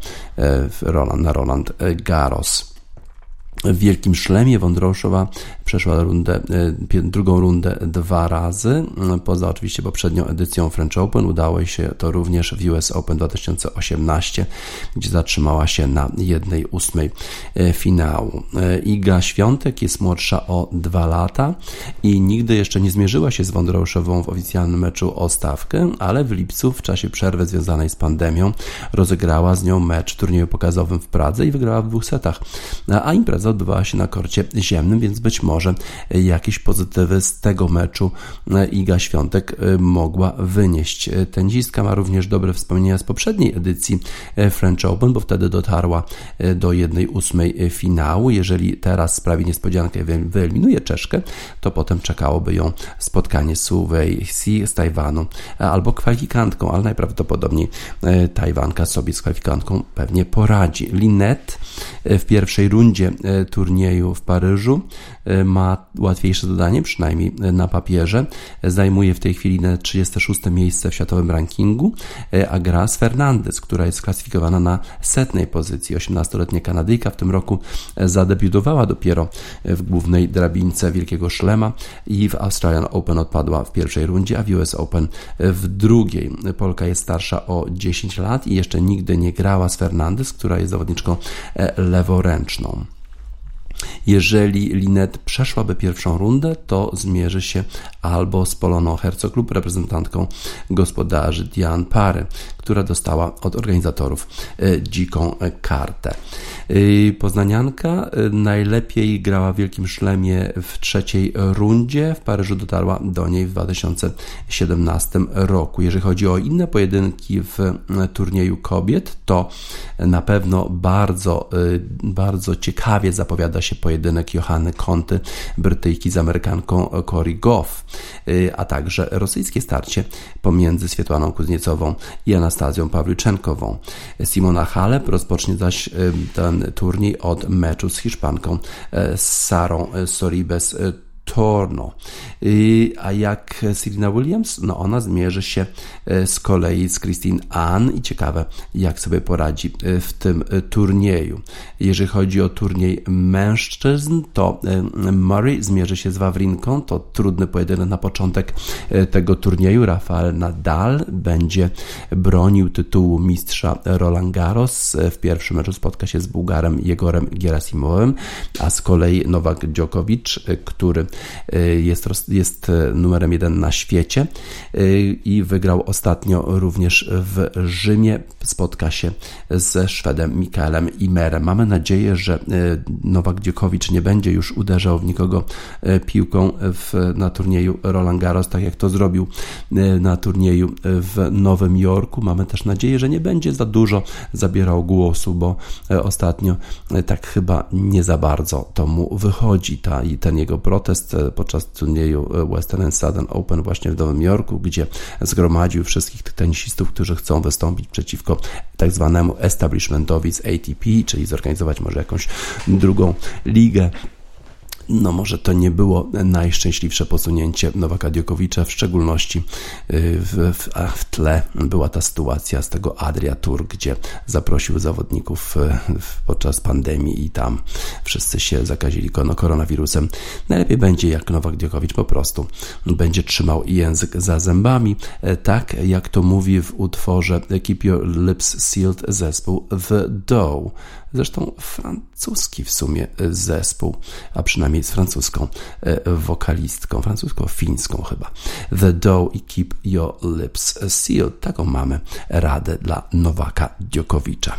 [SPEAKER 2] Roland, na Roland Garros. W Wielkim Szlemie Wądroszowa przeszła rundę, e, drugą rundę dwa razy. Poza oczywiście poprzednią edycją French Open udało się to również w US Open 2018, gdzie zatrzymała się na jednej ósmej e, finału. E, Iga Świątek jest młodsza o dwa lata i nigdy jeszcze nie zmierzyła się z Wądroszową w oficjalnym meczu o stawkę, ale w lipcu w czasie przerwy związanej z pandemią rozegrała z nią mecz w turnieju pokazowym w Pradze i wygrała w dwóch setach. A impreza odbywała się na korcie ziemnym, więc być może jakieś pozytywy z tego meczu e, Iga Świątek e, mogła wynieść. E, Tenisistka ma również dobre wspomnienia z poprzedniej edycji French Open, bo wtedy dotarła do jednej ósmej finału. Jeżeli teraz sprawi niespodziankę wyeliminuje Czeszkę, to potem czekałoby ją spotkanie z Suwei Si z Tajwanu albo kwalifikantką, ale najprawdopodobniej Tajwanka sobie z kwalifikantką pewnie poradzi. Linet w pierwszej rundzie turnieju w Paryżu ma łatwiejsze zadanie, przynajmniej na papierze. Zajmuje w tej chwili 36 miejsce w światowym rankingu, a gra z Fernandez, która jest klasyfikowana na setnej pozycji. 18-letnia Kanadyjka w tym roku zadebiutowała dopiero w głównej drabince Wielkiego Szlema i w Australian Open odpadła w pierwszej rundzie, a w US Open w drugiej. Polka jest starsza o 10 lat i jeszcze nigdy nie grała z Fernandez, która jest zawodniczką leworęczną. Jeżeli Linet przeszłaby pierwszą rundę, to zmierzy się albo z Poloną Hercog lub reprezentantką gospodarzy Diane Pary, która dostała od organizatorów e, dziką kartę. E, poznanianka e, najlepiej grała w Wielkim Szlemie w trzeciej rundzie. W Paryżu dotarła do niej w 2017 roku. Jeżeli chodzi o inne pojedynki w turnieju kobiet, to na pewno bardzo, bardzo ciekawie zapowiada się pojedynek Johanny Conty, Brytyjki z Amerykanką Cory Goff, a także rosyjskie starcie pomiędzy Swietłaną Kuzniecową i Anastazją Pawliczenkową. Simona Halep rozpocznie zaś ten turniej od meczu z Hiszpanką y, Sarą Soribes Torno. A jak Serena Williams, no ona zmierzy się e, z kolei z Christine Ann i ciekawe, jak sobie poradzi e, w tym e, turnieju. Jeżeli chodzi o turniej mężczyzn, to Murray zmierzy się z Wawrinką. To trudny pojedynek na początek tego turnieju. Rafael Nadal będzie bronił tytułu mistrza Roland Garros. W pierwszym meczu spotka się z Bułgarem Jegorem Gerasimowem, a z kolei Nowak Djokovic, który jest, jest numerem jeden na świecie i wygrał ostatnio również w Rzymie. Spotka się ze Szwedem Mikaelem Imerem. Mamy nadzieję, że Nowak Dziokowicz nie będzie już uderzał w nikogo piłką w, na turnieju Roland Garros, tak jak to zrobił na turnieju w Nowym Jorku. Mamy też nadzieję, że nie będzie za dużo zabierał głosu, bo ostatnio tak chyba nie za bardzo to mu wychodzi. Ta, ten jego protest podczas turnieju Western and Southern Open właśnie w Nowym Jorku, gdzie zgromadził wszystkich tych tenisistów, którzy chcą wystąpić przeciwko tak zwanemu establishmentowi z ATP, czyli zorganizować może jakąś drugą ligę no może to nie było najszczęśliwsze posunięcie Nowaka Diokowicza, w szczególności y, w, w, w, tle była ta sytuacja z tego Adria Tour, gdzie zaprosił zawodników y, podczas pandemii i tam wszyscy się zakazili koronawirusem. Najlepiej będzie, jak Nowak Diokowicz po prostu będzie trzymał język za zębami, e, tak jak to mówi w utworze Keep Your Lips Sealed zespół The Dough. Zresztą francuski w sumie zespół, a przynajmniej z francuską e, wokalistką, francusko-fińską chyba. The Dough i Keep Your Lips Sealed. Taką mamy radę dla Nowaka Dziokowicza.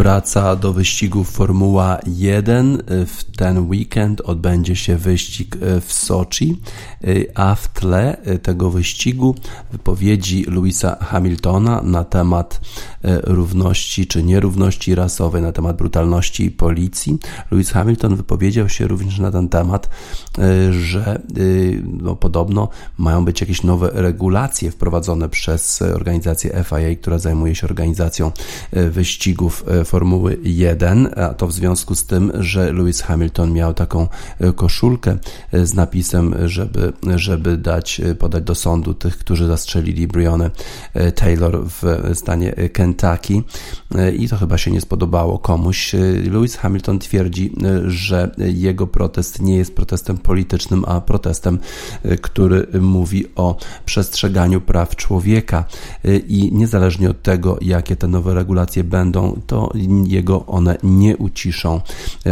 [SPEAKER 2] Wraca do wyścigu Formuła 1. W ten weekend odbędzie się wyścig e, w Soczi, e, a w tle tego wyścigu wypowiedzi Louisa Hamiltona na temat równości czy nierówności rasowej, na temat brutalności policji. Louis Hamilton wypowiedział się również na ten temat, że no, podobno mają być jakieś nowe regulacje wprowadzone przez organizację FIA, która zajmuje się organizacją wyścigów w Formuły 1, a to w związku z tym, że Lewis Hamilton miał taką koszulkę z napisem, żeby, żeby dać, podać do sądu tych, którzy zastrzelili Breonna Taylor w stanie Kentucky i to chyba się nie spodobało komuś. Lewis Hamilton twierdzi, że jego protest nie jest protestem politycznym, a protestem, który mówi o przestrzeganiu praw człowieka. I niezależnie od tego, jakie te nowe regulacje będą, to jego one nie uciszą.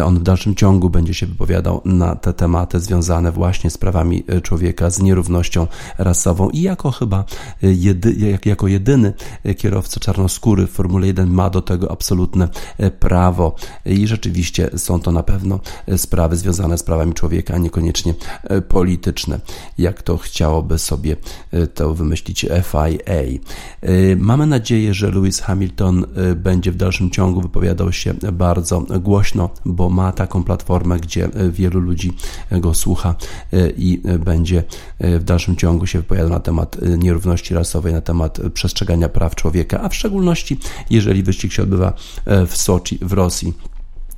[SPEAKER 2] On w dalszym ciągu będzie się wypowiadał na te tematy związane właśnie z prawami człowieka, z nierównością rasową. I jako chyba jedy, jako jedyny kierowca czarnoskóry w Formule 1 ma do tego absolutne prawo. I rzeczywiście są to na pewno sprawy związane z prawami człowieka, a niekoniecznie polityczne, jak to chciałoby sobie to wymyślić FIA. Mamy nadzieję, że Lewis Hamilton będzie w dalszym ciągu wypowiadał się bardzo głośno, bo ma taką platformę, gdzie wielu ludzi go słucha i będzie w dalszym ciągu się wypowiadał na temat nierówności rasowej, na temat przestrzegania praw człowieka, a w szczególności jeżeli wyścig się odbywa w Soczi w Rosji.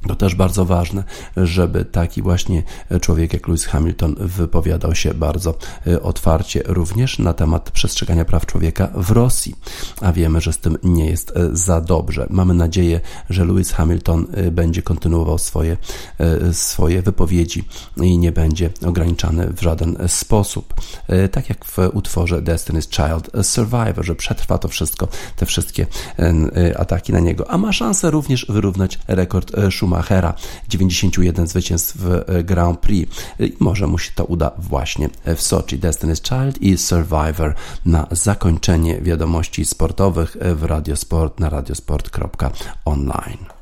[SPEAKER 2] To też bardzo ważne, żeby taki właśnie człowiek jak Lewis Hamilton wypowiadał się bardzo e, otwarcie również na temat przestrzegania praw człowieka w Rosji, a wiemy, że z tym nie jest e, za dobrze. Mamy nadzieję, że Lewis Hamilton e, będzie kontynuował swoje, swoje wypowiedzi i nie będzie ograniczany w żaden sposób. Tak jak w utworze Destiny's Child Survivor, że przetrwa to wszystko, te wszystkie ataki na niego, a ma szansę również wyrównać rekord Schumachera Schumachera, 91 zwycięstw w e, Grand Prix. I może mu się to uda właśnie w Soczi. Destiny's Child i Survivor na zakończenie wiadomości sportowych w Radiosport na radiosport.online.